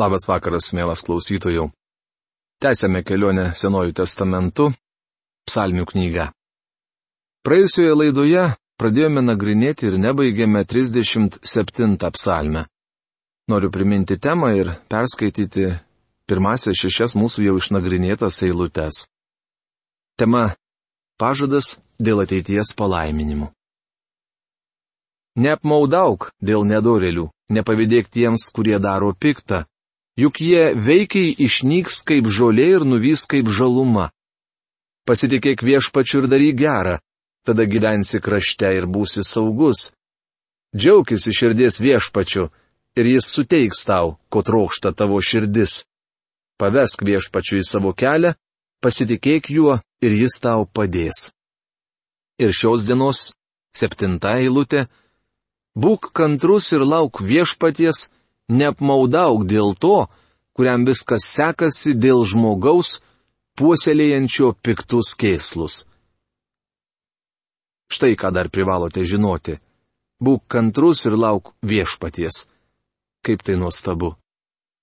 Labas vakaras, mielas klausytojų. Tęsėme kelionę Senojų testamentu, psalmių knygą. Praėjusioje laidoje pradėjome nagrinėti ir nebaigėme 37 psalmę. Noriu priminti temą ir perskaityti pirmasias šešias mūsų jau išnagrinėtas eilutes. Tema - pažadas dėl ateities palaiminimų. Neapmaudauk dėl nedorelių, nepavydėk tiems, kurie daro piktą, juk jie veikiai išnyks kaip žolė ir nuvys kaip žaluma. Pasitikėk viešpačiu ir daryk gerą, tada gyvensi krašte ir būsi saugus. Džiaukis iš širdies viešpačiu ir jis suteiks tau, ko trokšta tavo širdis. Pavesk viešpačiu į savo kelią, pasitikėk juo ir jis tau padės. Ir šios dienos septinta eilutė - būk kantrus ir lauk viešpaties, neapmaudauk dėl to, kuriam viskas sekasi dėl žmogaus, puoselėjančio piktus kėslus. Štai ką dar privalote žinoti. Būk kantrus ir lauk viešpaties. Kaip tai nuostabu.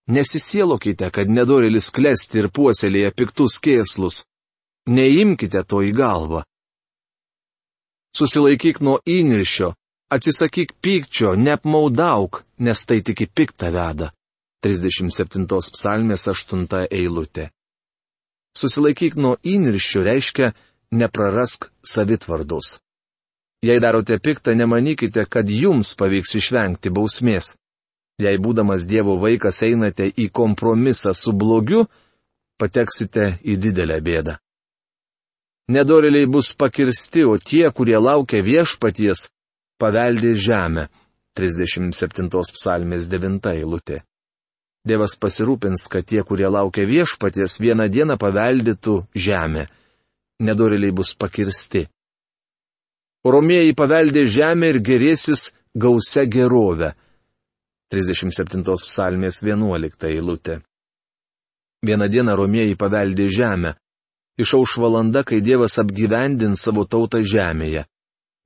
Nesisielokite, kad nedorėlis klesti ir puoselėja piktus kėslus. Neimkite to į galvą. Susilaikyk nuo įniršio, Atsisakyk pykčio, neapmaudauk, nes tai tik į piktą veda. 37 psalmės 8 eilutė. Susilaikyk nuo įniršio reiškia neprarask savitvardos. Jei darote piktą, nemanykite, kad jums pavyks išvengti bausmės. Jei būdamas Dievo vaikas einate į kompromisą su blogiu, pateksite į didelę bėdą. Nedoriliai bus pakirsti, o tie, kurie laukia viešpaties, paveldė žemę. 37 psalmės 9 eilutė. Dievas pasirūpins, kad tie, kurie laukia viešpaties, vieną dieną paveldėtų žemę. Nedoriliai bus pakirsti. Romėjai paveldė žemę ir gerėsis gausia gerovė. 37 psalmės 11 eilutė. Vieną dieną romėjai paveldė žemę. Išauš valanda, kai Dievas apgyvendins savo tautą žemėje.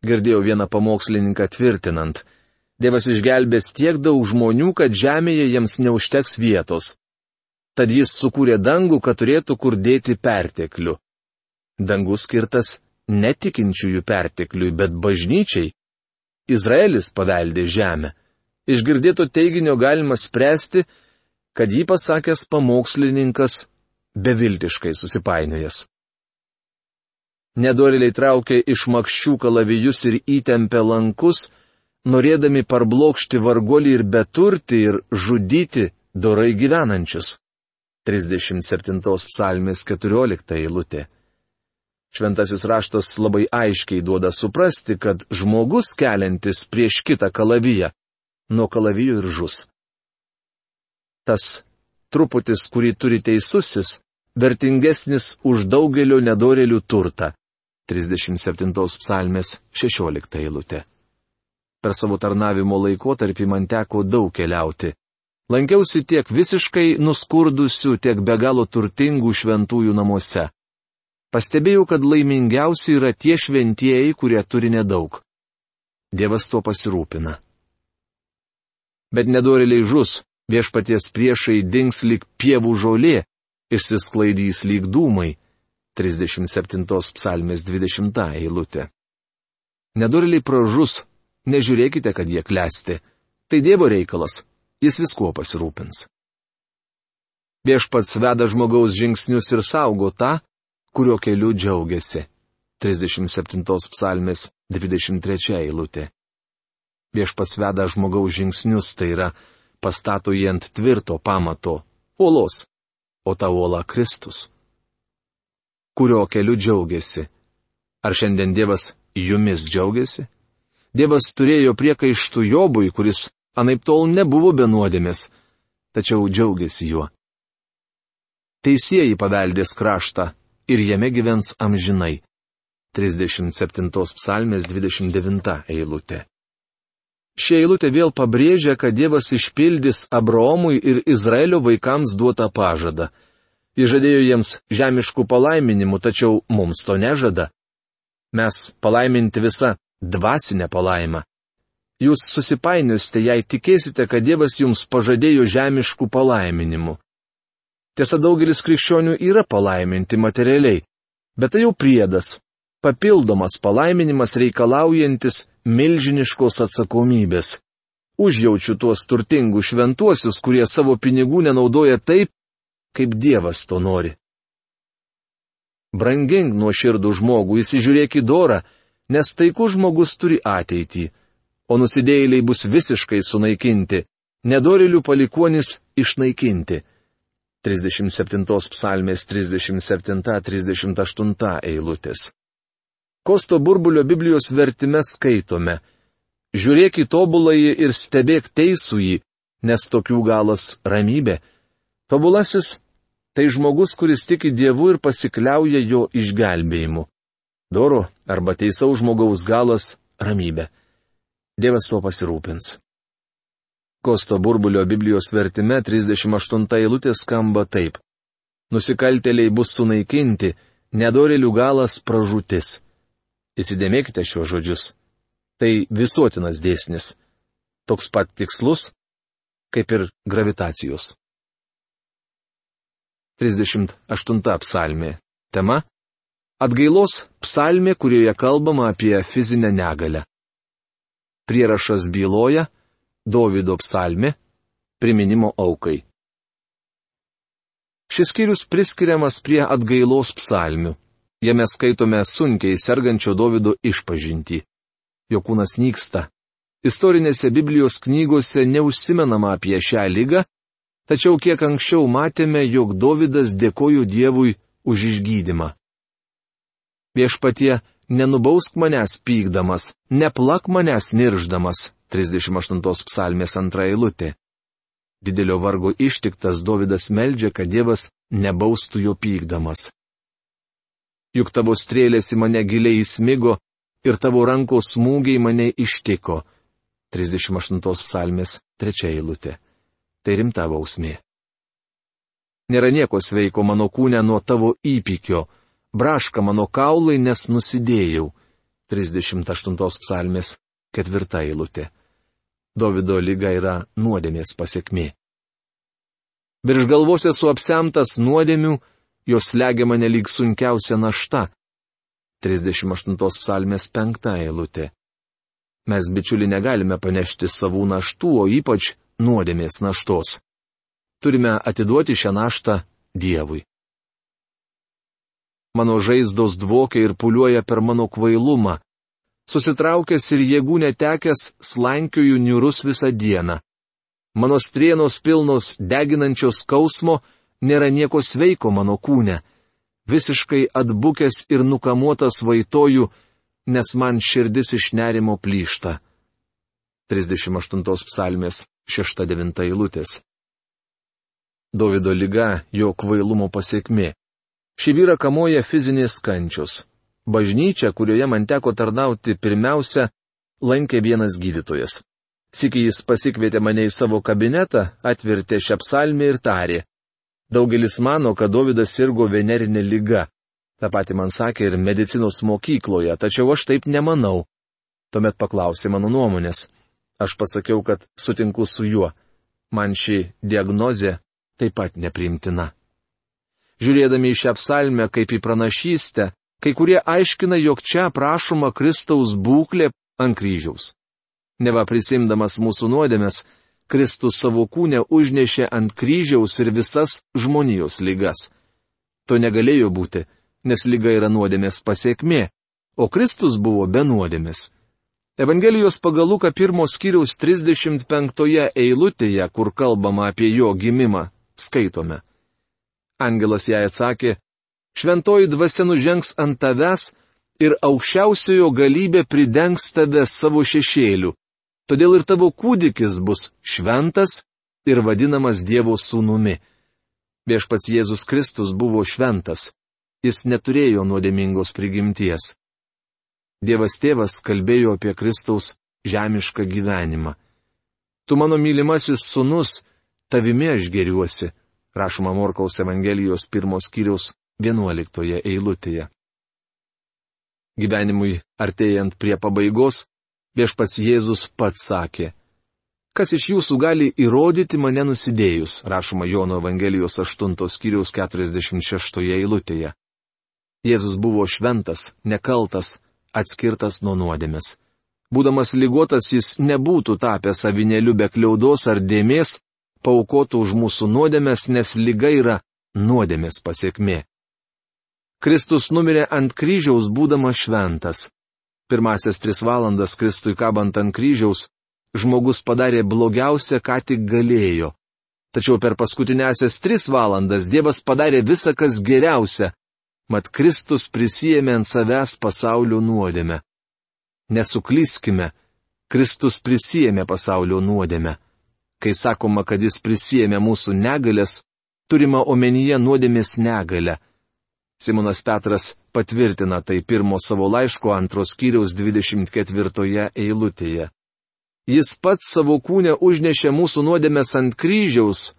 Girdėjau vieną pamokslininką tvirtinant. Dievas išgelbės tiek daug žmonių, kad žemėje jiems neužteks vietos. Tad jis sukūrė dangų, kad turėtų kur dėti perteklių. Dangus skirtas netikinčiųjų pertekliui, bet bažnyčiai. Izraelis paveldė žemę. Išgirdėto teiginio galima spręsti, kad jį pasakęs pamokslininkas beviltiškai susipainiojęs. Nedoriliai traukė iš makščių kalavijus ir įtempė lankus, norėdami parblokšti vargolį ir beturti ir žudyti dorai gyvenančius. 37 psalmės 14 eilutė. Šventasis raštas labai aiškiai duoda suprasti, kad žmogus keliantis prieš kitą kalaviją nuo kalavijo ir žus. Tas truputis, kurį turi teisusis, vertingesnis už daugelio nedorelių turtą. 37 psalmės 16 eilutė. Per savo tarnavimo laikotarpį man teko daug keliauti. Lankiausi tiek visiškai nuskurdusių, tiek be galo turtingų šventųjų namuose. Pastebėjau, kad laimingiausi yra tie šventieji, kurie turi nedaug. Dievas tuo pasirūpina. Bet nedoriliai žus, viešpaties priešai dings lyg pievų žolė, išsisklaidys lyg dūmai. 37 psalmės 20 eilutė. Nedoriliai pražus, nežiūrėkite, kad jie klesti. Tai Dievo reikalas, jis viskuo pasirūpins. Viešpats veda žmogaus žingsnius ir saugo tą, kurio keliu džiaugiasi. 37 psalmės 23 eilutė. Viešpats veda žmogaus žingsnius, tai yra pastato jį ant tvirto pamato - uolos, o ta uola Kristus kurio keliu džiaugiasi. Ar šiandien Dievas jumis džiaugiasi? Dievas turėjo priekaištų Jobui, kuris anaip tol nebuvo benuodėmis, tačiau džiaugiasi juo. Teisėjai paveldės kraštą ir jame gyvens amžinai. 37 psalmės 29 eilutė. Šia eilutė vėl pabrėžia, kad Dievas išpildys Abraomui ir Izraelio vaikams duotą pažadą. Jis žadėjo jiems žemiškų palaiminimų, tačiau mums to nežada. Mes palaiminti visą dvasinę palaimą. jūs susipainiosite, jei tikėsite, kad Dievas jums pažadėjo žemiškų palaiminimų. Tiesa, daugelis krikščionių yra palaiminti materialiai, bet tai jau priedas, papildomas palaiminimas reikalaujantis milžiniškos atsakomybės. Užjaučiu tuos turtingus šventuosius, kurie savo pinigų nenaudoja taip, kaip Dievas to nori. Brangink nuo širdų žmogų, įsižiūrėk į dorą, nes taikus žmogus turi ateitį, o nusidėjėliai bus visiškai sunaikinti, nedorilių palikuonis išnaikinti. 37 psalmės 37-38 eilutės. Kosto burbulio Biblijos vertime skaitome. Žiūrėk į tobuląjį ir stebėk teisųjį, nes tokių galas ramybė. Tobulasis tai žmogus, kuris tiki Dievu ir pasikliauja jo išgelbėjimu. Doro arba teisaus žmogaus galas - ramybė. Dievas tuo pasirūpins. Kosto burbulio Biblijos vertime 38 eilutė skamba taip. Nusikalteliai bus sunaikinti, nedorelių galas pražūtis. Įsidėmėkite šiuos žodžius. Tai visuotinas dėsnis. Toks pat tikslus, kaip ir gravitacijos. 38 psalmė. Tema - Atgailos psalmė, kurioje kalbama apie fizinę negalę. Prierašas byloja - Dovido psalmė - priminimo aukai. Šis skyrius priskiriamas prie atgailos psalmių. Jame skaitome sunkiai sergančio Dovido išpažinti. Jo kūnas nyksta. Istorinėse Biblijos knygose neužsimenama apie šią lygą, Tačiau kiek anksčiau matėme, jog Davidas dėkojo Dievui už išgydymą. Viešpatie, nenubausk manęs pykdamas, neplak manęs nirždamas, 38 psalmės antra eilutė. Didelio vargo ištiktas Davidas meldžia, kad Dievas nebaustų jo pykdamas. Juk tavo strėlės į mane giliai įsmigo ir tavo rankos smūgiai mane ištiko. 38 psalmės trečia eilutė tai rimta bausmė. Nėra nieko sveiko mano kūne nuo tavo įpykio, braška mano kaulai, nes nusidėjau. 38 psalmės ketvirta eilutė. Davido lyga yra nuodėmės pasiekmė. Virš galvos esu apsemtas nuodėmių, jos legia mane lyg sunkiausia našta. 38 psalmės penkta eilutė. Mes bičiuli negalime panešti savų naštų, o ypač nuodėmės naštos. Turime atiduoti šią naštą Dievui. Mano žaizdos dvokia ir puliuoja per mano kvailumą. Susitraukęs ir jėgų netekęs, slankioju niurus visą dieną. Mano strienos pilnos deginančios skausmo, nėra nieko sveiko mano kūne. Visiškai atbukęs ir nukamuotas vaitoju, nes man širdis iš nerimo plyšta. 38 psalmės 6-9 eilutės. Davido lyga jo kvailumo pasiekmė. Šį vyrą kamoja fizinės kančios. Bažnyčia, kurioje man teko tarnauti pirmiausia, lankė vienas gydytojas. Siki jis pasikvietė mane į savo kabinetą, atvertė šią psalmę ir tarė. Daugelis mano, kad Davidas sirgo venerinė lyga. Ta pati man sakė ir medicinos mokykloje, tačiau aš taip nemanau. Tuomet paklausė mano nuomonės. Aš pasakiau, kad sutinku su juo. Man ši diagnozė taip pat nepriimtina. Žiūrėdami į šią psalmę kaip į pranašystę, kai kurie aiškina, jog čia prašoma Kristaus būklė ant kryžiaus. Neva prisimdamas mūsų nuodėmės, Kristus savo kūnę užnešė ant kryžiaus ir visas žmonijos lygas. To negalėjo būti, nes lyga yra nuodėmės pasiekmė, o Kristus buvo be nuodėmės. Evangelijos pagal Luką pirmos skyriaus 35 eilutėje, kur kalbama apie jo gimimą, skaitome. Angelas jai atsakė, Šventoji dvasia nužengs ant tavęs ir aukščiausiojo galybė pridengs tave savo šešėliu. Todėl ir tavo kūdikis bus šventas ir vadinamas Dievo sūnumi. Viešpats Jėzus Kristus buvo šventas. Jis neturėjo nuodėmingos prigimties. Dievas tėvas kalbėjo apie Kristaus žemišką gyvenimą. Tu mano mylimasis sunus, tavimi aš geriuosi, rašoma Morkaus Evangelijos pirmos kiriaus vienuoliktoje eilutėje. Gyvenimui artėjant prie pabaigos, Viešpats Jėzus pats sakė, Kas iš jūsų gali įrodyti mane nusidėjus, rašoma Jono Evangelijos 8 skyriaus 46 eilutėje. Jėzus buvo šventas, nekaltas, atskirtas nuo nuodėmės. Būdamas lygotas jis nebūtų tapęs avinėliu be kliaudos ar dėmės, paukotų už mūsų nuodėmės, nes lyga yra nuodėmės pasiekmė. Kristus numirė ant kryžiaus būdamas šventas. Pirmasias tris valandas Kristui kabant ant kryžiaus žmogus padarė blogiausia, ką tik galėjo. Tačiau per paskutinėsias tris valandas Dievas padarė visą, kas geriausia, mat Kristus prisijėmė ant savęs pasaulio nuodėmę. Nesuklyskime, Kristus prisijėmė pasaulio nuodėmę. Kai sakoma, kad jis prisijėmė mūsų negalės, turima omenyje nuodėmės negalę. Simonas Petras patvirtina tai pirmo savo laiško antros kiriaus 24 eilutėje. Jis pats savo kūnę užnešė mūsų nuodėmės ant kryžiaus,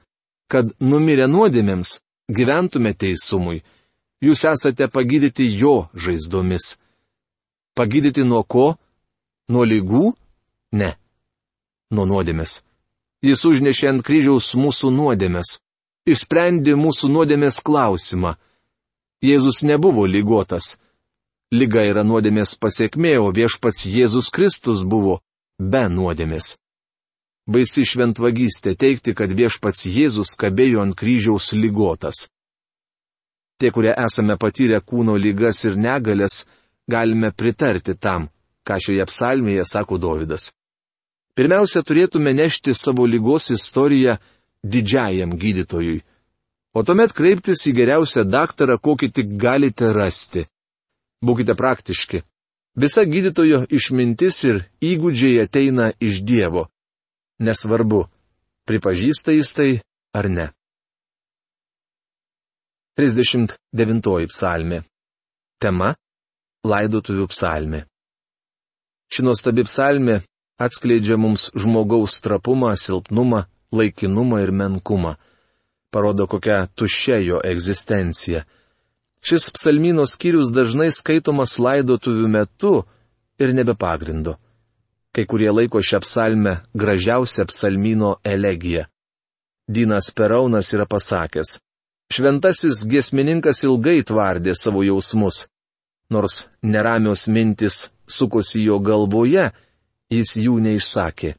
kad numirę nuodėmėms gyventume teisumui. Jūs esate pagydyti jo žaizdomis. Pagydyti nuo ko? Nuo lygų? Ne. Nuo nuodėmės. Jis užnešė ant kryžiaus mūsų nuodėmės. Išsprendė mūsų nuodėmės klausimą. Jėzus nebuvo lygotas. Lyga yra nuodėmės pasiekmė, o viešpats Jėzus Kristus buvo be nuodėmės. Baisi šventvagystė teikti, kad viešpats Jėzus kabėjo ant kryžiaus lygotas. Tie, kurie esame patyrę kūno lygas ir negalės, galime pritarti tam, ką šioje psalmėje sako Dovydas. Pirmiausia, turėtume nešti savo lygos istoriją didžiajam gydytojui, o tuomet kreiptis į geriausią daktarą, kokį tik galite rasti. Būkite praktiški. Visa gydytojo išmintis ir įgūdžiai ateina iš Dievo. Nesvarbu, pripažįsta jis tai ar ne. 39 psalmė. Tema - laidotuvių psalmė. Ši nuostabi psalmė atskleidžia mums žmogaus trapumą, silpnumą, laikinumą ir menkumą. Parodo, kokia tuščia jo egzistencija. Šis psalmino skyrius dažnai skaitomas laidotuvių metu ir nebe pagrindu. Kai kurie laiko šią psalmę gražiausią psalmino elegiją. Dinas Peraunas yra pasakęs. Šventasis giesmininkas ilgai tvardė savo jausmus. Nors neramios mintis sukosi jo galvoje, jis jų neišsakė.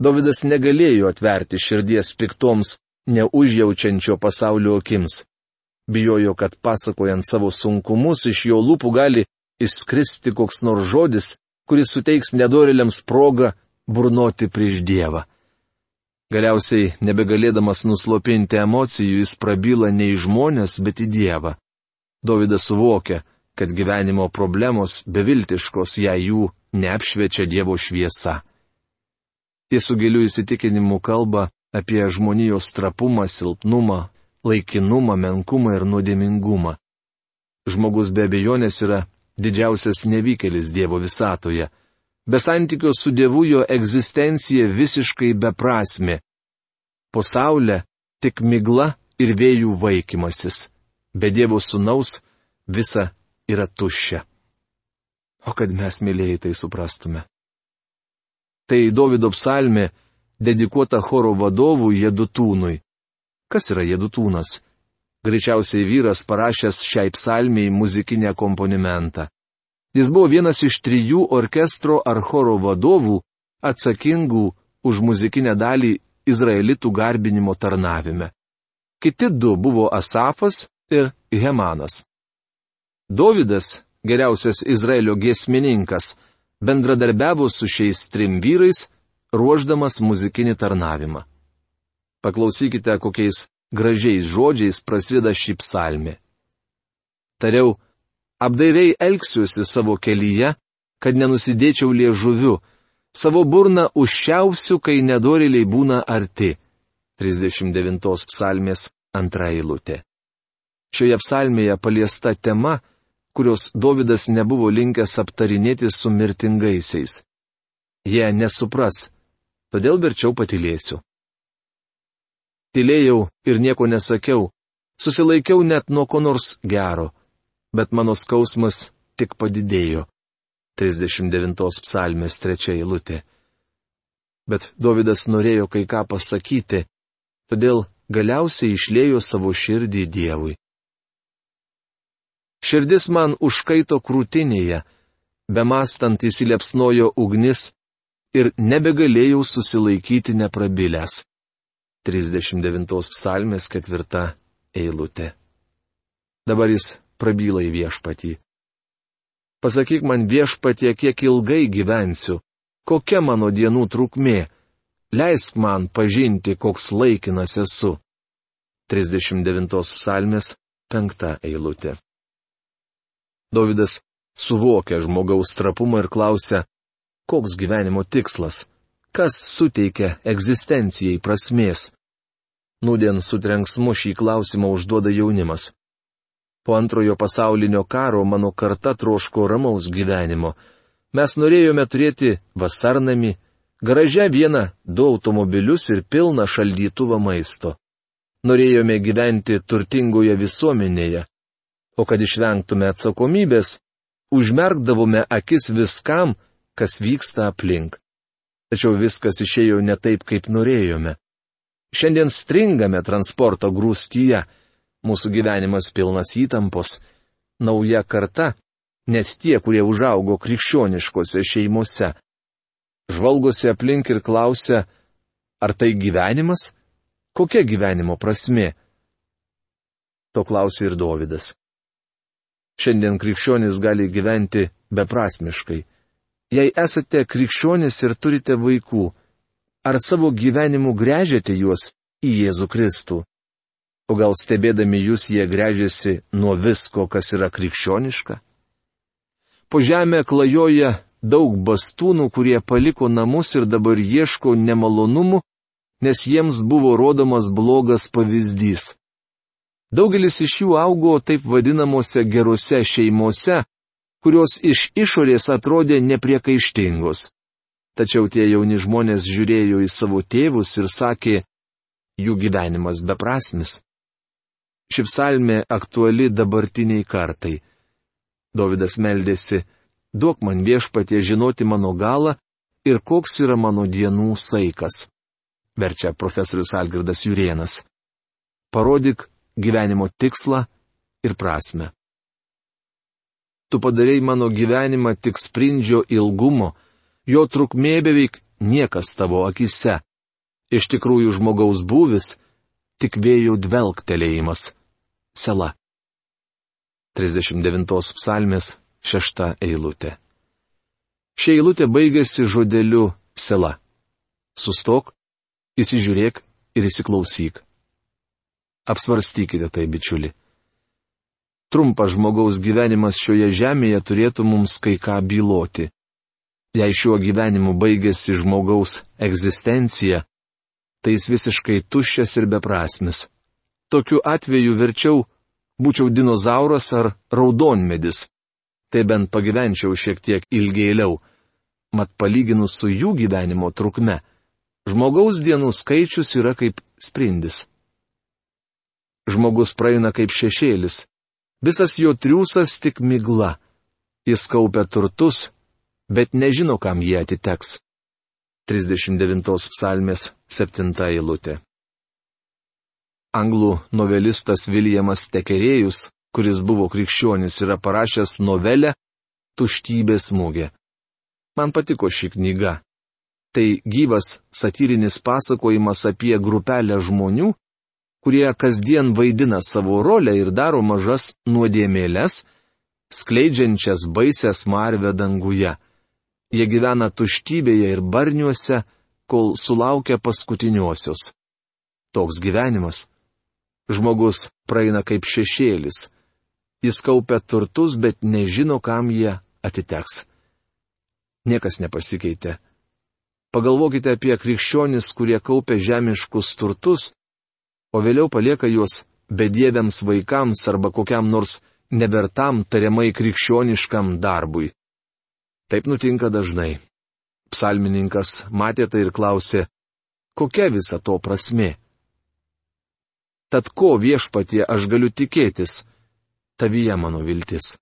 Davidas negalėjo atverti širdies piktoms, neužjaučiančio pasaulio akims bijojo, kad pasakojant savo sunkumus iš jo lūpų gali išskristi koks nors žodis, kuris suteiks nedorėliams progą burnoti prieš Dievą. Galiausiai, nebegalėdamas nuslopinti emocijų, jis prabyla ne į žmonės, bet į Dievą. Davidas suvokia, kad gyvenimo problemos beviltiškos, jei jų neapšviečia Dievo šviesa. Jis su giliu įsitikinimu kalba apie žmonijos trapumą, silpnumą, laikinumą, menkumą ir nuodėmingumą. Žmogus be abejonės yra didžiausias nevykėlis Dievo visatoje. Be santykio su Dievu jo egzistencija visiškai beprasme. Po saulę tik migla ir vėjų vaikymasis. Be Dievo sunaus visa yra tuščia. O kad mes mylėjai tai suprastume. Tai Davido psalmė, dedikuota choro vadovui Jedutūnui. Kas yra Jedutūnas? Greičiausiai vyras parašęs šiai psalmiai muzikinę komponimentą. Jis buvo vienas iš trijų orkestro ar choro vadovų, atsakingų už muzikinę dalį izraelitų garbinimo tarnavime. Kiti du buvo Asafas ir Hemanas. Dovydas, geriausias Izraelio giesmininkas, bendradarbiavo su šiais trim vyrais, ruoždamas muzikinį tarnavimą. Paklausykite, kokiais gražiais žodžiais prasideda šį psalmį. Tariau, apdairiai elgsiuosi savo kelyje, kad nenusidėčiau liežuviu, savo burną užšiausiu, kai nedoriliai būna arti. 39 psalmės antra eilutė. Šioje psalmėje paliesta tema, kurios Davidas nebuvo linkęs aptarinėti su mirtingaisiais. Jie nesupras, todėl verčiau patilėsiu. Tylėjau ir nieko nesakiau, susilaikiau net nuo ko nors gero, bet mano skausmas tik padidėjo. 39 psalmės trečia eilutė. Bet Davidas norėjo kai ką pasakyti, todėl galiausiai išlėjo savo širdį Dievui. Širdis man užkaito krūtinėje, bemastant įsilepsnojo ugnis ir nebegalėjau susilaikyti neprabilęs. 39 psalmės ketvirta eilutė. Dabar jis prabyla į viešpatį. Pasakyk man viešpatie, kiek ilgai gyvensiu, kokia mano dienų trukmė, leisk man pažinti, koks laikinas esu. 39 psalmės penkta eilutė. Davidas suvokia žmogaus trapumą ir klausia, koks gyvenimo tikslas, kas suteikia egzistencijai prasmės. Nudien su trenksmu šį klausimą užduoda jaunimas. Po antrojo pasaulinio karo mano karta troško ramaus gyvenimo. Mes norėjome turėti vasarnami, garaže vieną, du automobilius ir pilną šaldytuvą maisto. Norėjome gyventi turtingoje visuomenėje. O kad išvengtume atsakomybės, užmerkdavome akis viskam, kas vyksta aplink. Tačiau viskas išėjo ne taip, kaip norėjome. Šiandien stringame transporto grūstyje, mūsų gyvenimas pilnas įtampos, nauja karta, net tie, kurie užaugo krikščioniškose šeimose. Žvalgosi aplink ir klausia, ar tai gyvenimas? Kokia gyvenimo prasme? To klausė ir Dovydas. Šiandien krikščionis gali gyventi beprasmiškai. Jei esate krikščionis ir turite vaikų, ar savo gyvenimu grežiate juos į Jėzų Kristų? O gal stebėdami jūs jie grežiasi nuo visko, kas yra krikščioniška? Po žemę klajoja daug bastūnų, kurie paliko namus ir dabar ieško nemalonumų, nes jiems buvo rodomas blogas pavyzdys. Daugelis iš jų augo taip vadinamuose gerose šeimose, kurios iš išorės atrodė nepriekaištingos. Tačiau tie jauni žmonės žiūrėjo į savo tėvus ir sakė, jų gyvenimas beprasmis. Ši psalmė aktuali dabartiniai kartai. Davidas meldėsi, duok man viešpatie žinoti mano galą ir koks yra mano dienų saikas. Verčia profesorius Algirdas Jurienas. Parodyk gyvenimo tikslą ir prasme. Tu padarėjai mano gyvenimą tik sprindžio ilgumo, jo trukmė beveik niekas tavo akise. Iš tikrųjų žmogaus būvis - tik vėjų dvelgtelėjimas. Sela. 39 psalmės 6 eilutė. Šia eilutė baigėsi žodeliu sela. Sustok, įsižiūrėk ir įsiklausyk. Apsvarstykite tai, bičiuli. Trumpas žmogaus gyvenimas šioje žemėje turėtų mums kai ką byloti. Jei šiuo gyvenimu baigėsi žmogaus egzistencija, tai jis visiškai tuščias ir beprasmis. Tokiu atveju verčiau būčiau dinozauras ar raudonmedis. Tai bent pagyvenčiau šiek tiek ilgėliau. Mat palyginus su jų gyvenimo trukme, žmogaus dienų skaičius yra kaip sprindis. Žmogus praeina kaip šešėlis. Visas jo triūsas tik migla. Jis kaupia turtus, bet nežino, kam jie atiteks. 39 psalmės 7 eilutė anglų novelistas Viljamas Tekerėjus, kuris buvo krikščionis, yra parašęs novelę Tuštybės mūgė. Man patiko ši knyga. Tai gyvas satyrinis pasakojimas apie grupelę žmonių, kurie kasdien vaidina savo rolę ir daro mažas nuodėmėlės, skleidžiančias baisę smarvę danguje. Jie gyvena tuštybėje ir barniuose, kol sulaukia paskutiniosios. Toks gyvenimas Žmogus praeina kaip šešėlis. Jis kaupia turtus, bet nežino, kam jie atiteks. Niekas nepasikeitė. Pagalvokite apie krikščionis, kurie kaupia žemiškus turtus, o vėliau palieka juos bedieviams vaikams arba kokiam nors nevertam tariamai krikščioniškam darbui. Taip nutinka dažnai. Psalmininkas matė tai ir klausė, kokia visa to prasme? Tad ko viešpatie aš galiu tikėtis? Tavyje mano viltis.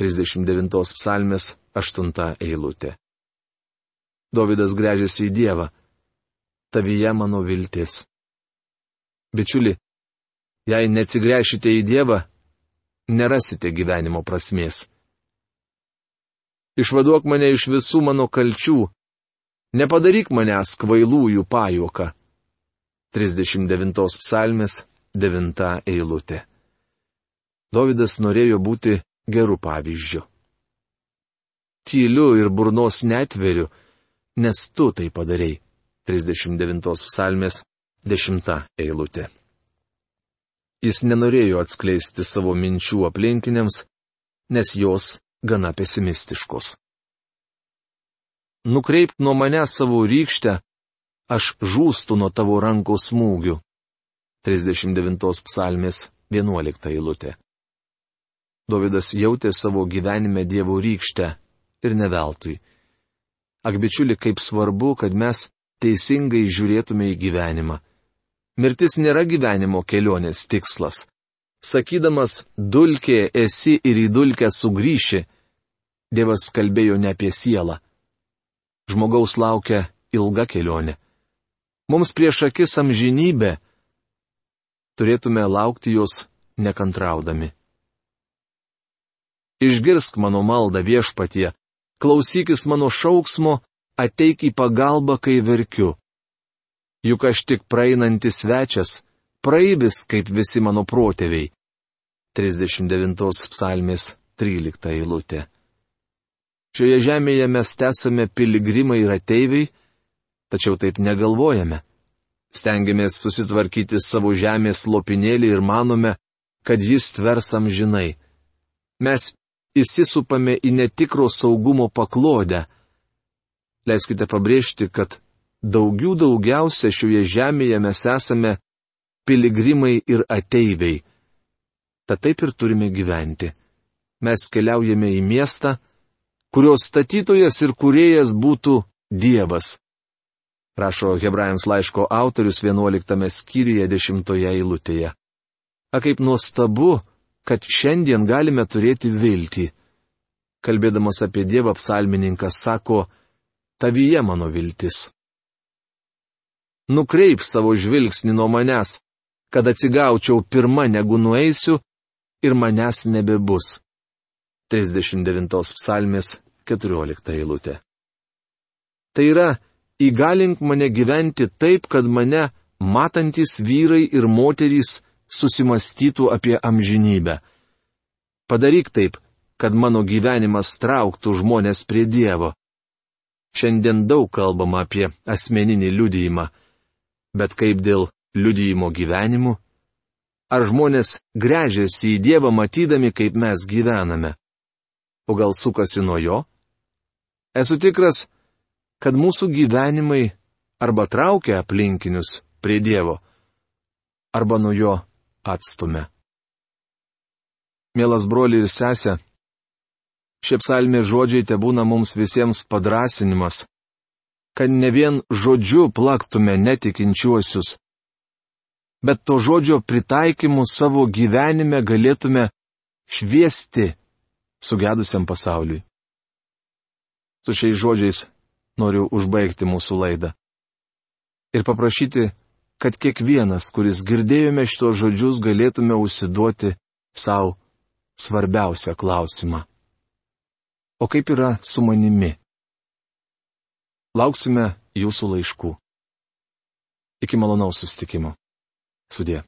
39 psalmės aštunta eilutė. Davidas grežiasi į Dievą. Tavyje mano viltis. Bičiuli, jei neatsigręšite į Dievą, nerasite gyvenimo prasmės. Išvaduok mane iš visų mano kalčių, nepadaryk manęs kvailųjų pajuoką. 39 psalmės 9 eilutė. Davidas norėjo būti geru pavyzdžiu. Tyliu ir burnos netveriu, nes tu tai padarėjai. 39 psalmės 10 eilutė. Jis nenorėjo atskleisti savo minčių aplinkiniams, nes jos gana pesimistiškos. Nukreipk nuo mane savo rykštę, aš žūstu nuo tavo rankos smūgių. 39 psalmės 11 eilutė. Davidas jautė savo gyvenime Dievo rykštę ir neveltui. Ak bičiuli, kaip svarbu, kad mes teisingai žiūrėtume į gyvenimą. Mirtis nėra gyvenimo kelionės tikslas. Sakydamas, dulkė esi ir į dulkę sugrįši, Dievas kalbėjo ne apie sielą. Žmogaus laukia ilga kelionė. Mums prieš akis amžinybė. Turėtume laukti jos nekantraudami. Išgirsk mano maldą viešpatie, klausykis mano šauksmo, ateik į pagalbą, kai verkiu juk aš tik praeinantis svečias, praeivis kaip visi mano protėviai. 39 psalmės 13 eilutė. Šioje žemėje mes esame piligrimai ir ateiviai, tačiau taip negalvojame. Stengiamės susitvarkyti savo žemės lopinėlį ir manome, kad jis tvers amžinai. Mes įsisupame į netikro saugumo paklodę. Leiskite pabrėžti, kad daugių daugiausia šioje žemėje mes esame piligrimai ir ateiviai. Tad taip ir turime gyventi. Mes keliaujame į miestą, kurios statytojas ir kuriejas būtų Dievas. Rašo Hebrajams laiško autorius 11 skyriuje 10 eilutėje. A kaip nuostabu, kad šiandien galime turėti viltį. Kalbėdamas apie Dievą psalmininkas sako, tavyje mano viltis nukreip savo žvilgsnį nuo manęs, kad atsigaučiau pirmą negu nueisiu ir manęs nebebus. 39 psalmės 14 eilutė. Tai yra, įgalink mane gyventi taip, kad mane matantis vyrai ir moterys susimastytų apie amžinybę. Padaryk taip, kad mano gyvenimas trauktų žmonės prie Dievo. Šiandien daug kalbama apie asmeninį liudijimą. Bet kaip dėl liudijimo gyvenimu? Ar žmonės grežiasi į Dievą matydami, kaip mes gyvename? O gal sukasi nuo jo? Esu tikras, kad mūsų gyvenimai arba traukia aplinkinius prie Dievo, arba nuo jo atstumia. Mielas broli ir sesė, šie psalmė žodžiai te būna mums visiems padrasinimas, kad ne vien žodžiu plaktume netikinčiuosius, bet to žodžio pritaikymu savo gyvenime galėtume šviesti sugedusiam pasauliui. Su šiais žodžiais noriu užbaigti mūsų laidą. Ir paprašyti, kad kiekvienas, kuris girdėjome šitos žodžius, galėtume užsiduoti savo svarbiausią klausimą. O kaip yra su manimi? Lauksime jūsų laiškų. Iki malonaus sustikimo. Sudė.